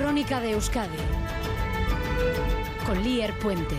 Crónica de Euskadi con Lier Puente.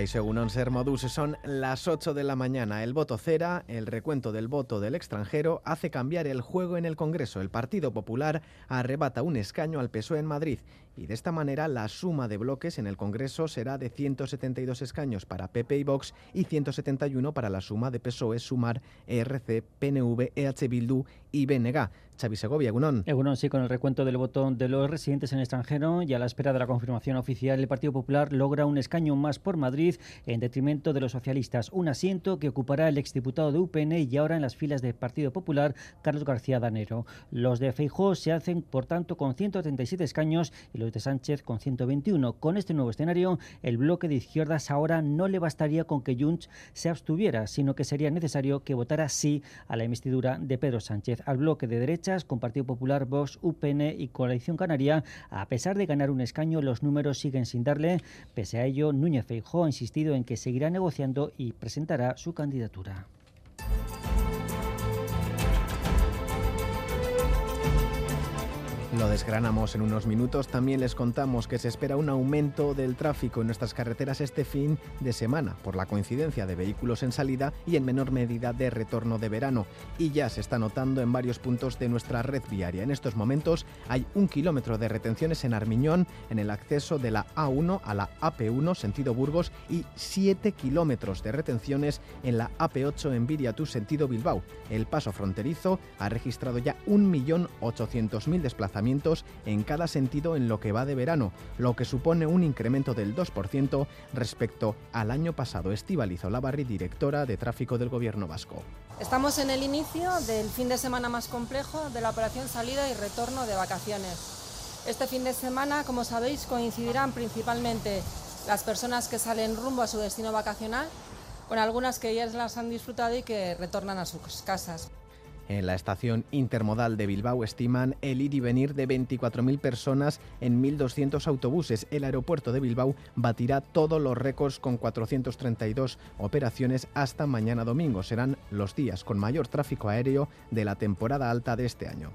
y según Ser Modus son las 8 de la mañana. El voto cera, el recuento del voto del extranjero, hace cambiar el juego en el Congreso. El Partido Popular arrebata un escaño al PSOE en Madrid y de esta manera la suma de bloques en el Congreso será de 172 escaños para PP y Vox y 171 para la suma de PSOE, Sumar, ERC, PNV, EH Bildu y BNG. Xavi Segovia, Egunon. Egunon, sí, con el recuento del voto de los residentes en el extranjero y a la espera de la confirmación oficial, el Partido Popular logra un escaño más por Madrid en detrimento de los socialistas. Un asiento que ocupará el exdiputado de UPN y ahora en las filas del Partido Popular, Carlos García Danero. Los de Feijó se hacen, por tanto, con 137 escaños y Sánchez con 121. Con este nuevo escenario, el bloque de izquierdas ahora no le bastaría con que Junts se abstuviera, sino que sería necesario que votara sí a la investidura de Pedro Sánchez. Al bloque de derechas, con Partido Popular, Vox, UPN y Coalición Canaria, a pesar de ganar un escaño, los números siguen sin darle. Pese a ello, Núñez Feijó ha insistido en que seguirá negociando y presentará su candidatura. Lo desgranamos en unos minutos. También les contamos que se espera un aumento del tráfico en nuestras carreteras este fin de semana por la coincidencia de vehículos en salida y en menor medida de retorno de verano. Y ya se está notando en varios puntos de nuestra red viaria. En estos momentos hay un kilómetro de retenciones en Armiñón en el acceso de la A1 a la AP1 sentido Burgos y 7 kilómetros de retenciones en la AP8 en Viriatu sentido Bilbao. El paso fronterizo ha registrado ya 1.800.000 desplazamientos en cada sentido en lo que va de verano, lo que supone un incremento del 2% respecto al año pasado. Estivalizo Labarri, directora de tráfico del Gobierno vasco. Estamos en el inicio del fin de semana más complejo de la operación salida y retorno de vacaciones. Este fin de semana, como sabéis, coincidirán principalmente las personas que salen rumbo a su destino vacacional con algunas que ya las han disfrutado y que retornan a sus casas. En la estación intermodal de Bilbao estiman el ir y venir de 24.000 personas en 1.200 autobuses. El aeropuerto de Bilbao batirá todos los récords con 432 operaciones hasta mañana domingo. Serán los días con mayor tráfico aéreo de la temporada alta de este año.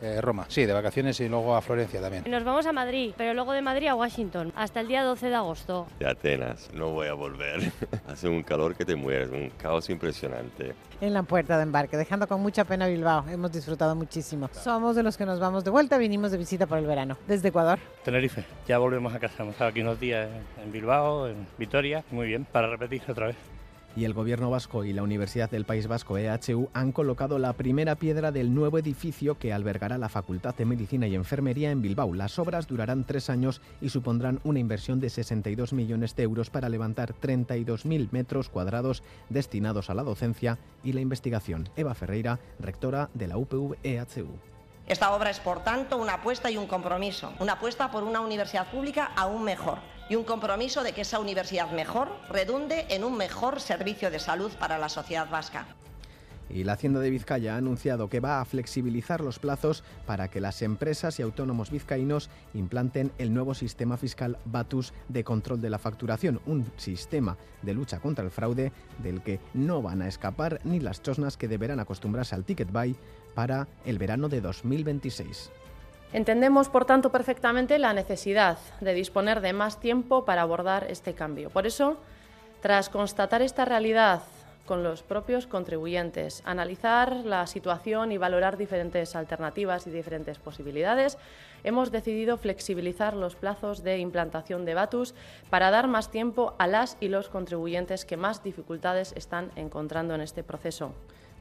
Eh, Roma, sí, de vacaciones y luego a Florencia también. Nos vamos a Madrid, pero luego de Madrid a Washington, hasta el día 12 de agosto. De Atenas, no voy a volver. Hace un calor que te mueres, un caos impresionante. En la puerta de embarque, dejando con mucha pena Bilbao. Hemos disfrutado muchísimo. Somos de los que nos vamos de vuelta, vinimos de visita por el verano, desde Ecuador. Tenerife, ya volvemos a casa. Hemos estado aquí unos días en Bilbao, en Vitoria, muy bien, para repetir otra vez y el Gobierno vasco y la Universidad del País Vasco EHU han colocado la primera piedra del nuevo edificio que albergará la Facultad de Medicina y Enfermería en Bilbao. Las obras durarán tres años y supondrán una inversión de 62 millones de euros para levantar 32.000 metros cuadrados destinados a la docencia y la investigación. Eva Ferreira, rectora de la UPV EHU. Esta obra es, por tanto, una apuesta y un compromiso, una apuesta por una universidad pública aún mejor y un compromiso de que esa universidad mejor redunde en un mejor servicio de salud para la sociedad vasca. Y la Hacienda de Vizcaya ha anunciado que va a flexibilizar los plazos para que las empresas y autónomos vizcaínos implanten el nuevo sistema fiscal Batus de control de la facturación, un sistema de lucha contra el fraude del que no van a escapar ni las chosnas que deberán acostumbrarse al ticket buy para el verano de 2026. Entendemos, por tanto, perfectamente la necesidad de disponer de más tiempo para abordar este cambio. Por eso, tras constatar esta realidad con los propios contribuyentes, analizar la situación y valorar diferentes alternativas y diferentes posibilidades, hemos decidido flexibilizar los plazos de implantación de Batus para dar más tiempo a las y los contribuyentes que más dificultades están encontrando en este proceso.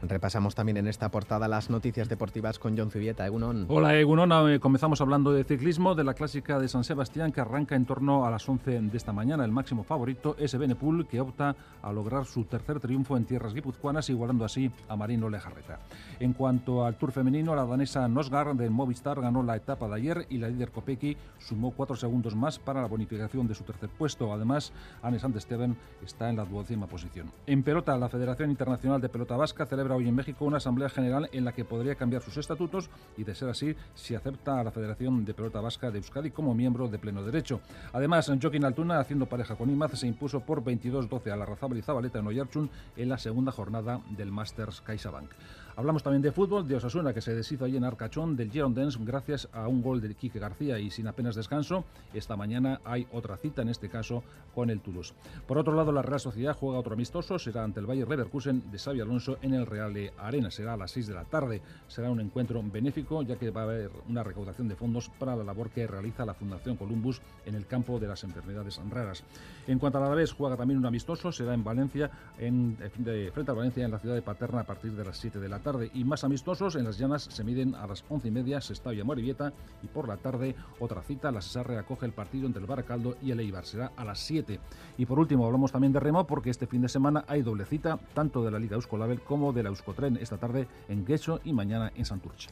Repasamos también en esta portada las noticias deportivas con John Zubieta. Egunon. Hola, Egunon. Eh, comenzamos hablando de ciclismo, de la clásica de San Sebastián que arranca en torno a las 11 de esta mañana. El máximo favorito es Benepul, que opta a lograr su tercer triunfo en tierras guipuzcoanas, igualando así a Marino Lejarreta. En cuanto al Tour femenino, la danesa Nosgar de Movistar ganó la etapa de ayer y la líder Kopecky sumó cuatro segundos más para la bonificación de su tercer puesto. Además, Anne Steven está en la duodécima posición. En pelota, la Federación Internacional de Pelota Vasca celebra hoy en México una asamblea general en la que podría cambiar sus estatutos y, de ser así, si acepta a la Federación de Pelota Vasca de Euskadi como miembro de pleno derecho. Además, Joaquín Altuna, haciendo pareja con Imaz, se impuso por 22-12 a la Razabal y Zabaleta en Oyarchun en la segunda jornada del Masters CaixaBank. Hablamos también de fútbol, de Osasuna, que se deshizo allí en Arcachón del Girondins gracias a un gol de Quique García y sin apenas descanso. Esta mañana hay otra cita, en este caso con el Toulouse. Por otro lado, la Real Sociedad juega otro amistoso, será ante el Bayer Leverkusen de Xavi Alonso en el Real Arena. Será a las 6 de la tarde. Será un encuentro benéfico, ya que va a haber una recaudación de fondos para la labor que realiza la Fundación Columbus en el campo de las enfermedades raras. En cuanto a la vez, juega también un amistoso, será en Valencia, en, de, frente a Valencia, en la ciudad de Paterna, a partir de las 7 de la tarde. Y más amistosos, en las llanas se miden a las 11 y media, Sestao y Morivieta, y por la tarde otra cita, la Cesarre acoge el partido entre el Baracaldo y el Eibar, será a las 7. Y por último, hablamos también de remo, porque este fin de semana hay doble cita, tanto de la Liga Euskolabel como de la Euskotren, esta tarde en Guecho y mañana en Santurce.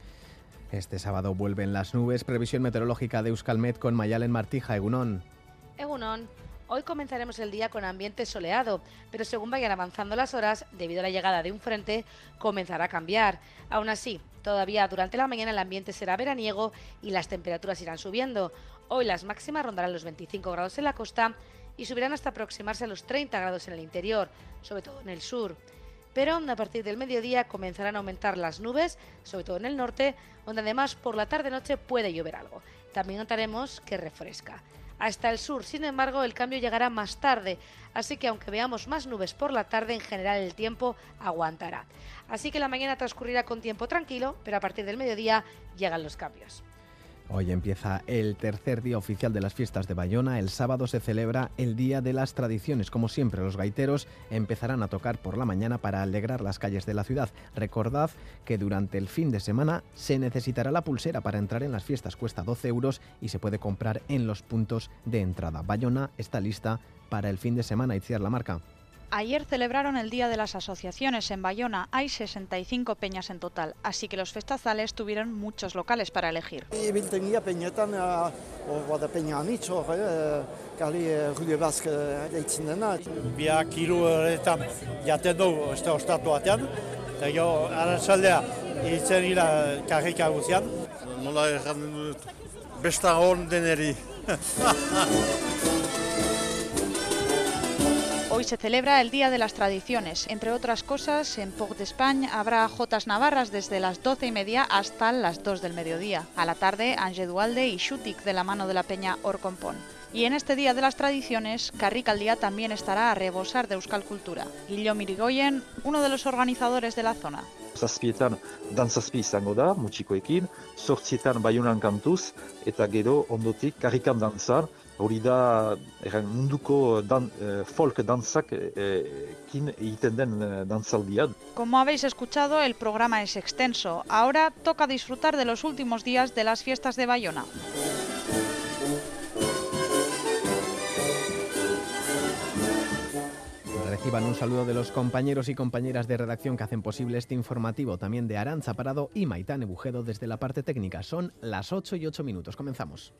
Este sábado vuelven las nubes. Previsión meteorológica de Euskalmet con Mayalen Martija, Egunon. Egunon. Hoy comenzaremos el día con ambiente soleado, pero según vayan avanzando las horas, debido a la llegada de un frente, comenzará a cambiar. Aún así, todavía durante la mañana el ambiente será veraniego y las temperaturas irán subiendo. Hoy las máximas rondarán los 25 grados en la costa y subirán hasta aproximarse a los 30 grados en el interior, sobre todo en el sur pero a partir del mediodía comenzarán a aumentar las nubes, sobre todo en el norte, donde además por la tarde-noche puede llover algo. También notaremos que refresca. Hasta el sur, sin embargo, el cambio llegará más tarde, así que aunque veamos más nubes por la tarde, en general el tiempo aguantará. Así que la mañana transcurrirá con tiempo tranquilo, pero a partir del mediodía llegan los cambios. Hoy empieza el tercer día oficial de las fiestas de Bayona. El sábado se celebra el Día de las Tradiciones. Como siempre, los gaiteros empezarán a tocar por la mañana para alegrar las calles de la ciudad. Recordad que durante el fin de semana se necesitará la pulsera para entrar en las fiestas. Cuesta 12 euros y se puede comprar en los puntos de entrada. Bayona está lista para el fin de semana. Itziar la marca. Ayer celebraron el Día de las Asociaciones en Bayona. Hay 65 peñas en total, así que los festazales tuvieron muchos locales para elegir. Hoy se celebra el Día de las Tradiciones. Entre otras cosas, en Port d'Espagne habrá Jotas Navarras desde las 12 y media hasta las 2 del mediodía. A la tarde, Ange Dualde y Shutik de la mano de la peña Orcompón. Y en este Día de las Tradiciones, Carricaldía también estará a rebosar de Euskal Cultura. Guillo Mirigoyen, uno de los organizadores de la zona. Hori da erran, munduko dan, eh, folk danzak eh, kin egiten den eh, dantzaldia. Como habéis escuchado, el programa es extenso. Ahora toca disfrutar de los últimos días de las fiestas de Bayona. Reciban un saludo de los compañeros y compañeras de redacción que hacen posible este informativo, también de Aranza Parado y Maitán Bujedo desde la parte técnica. Son las 8 y 8 minutos. Comenzamos.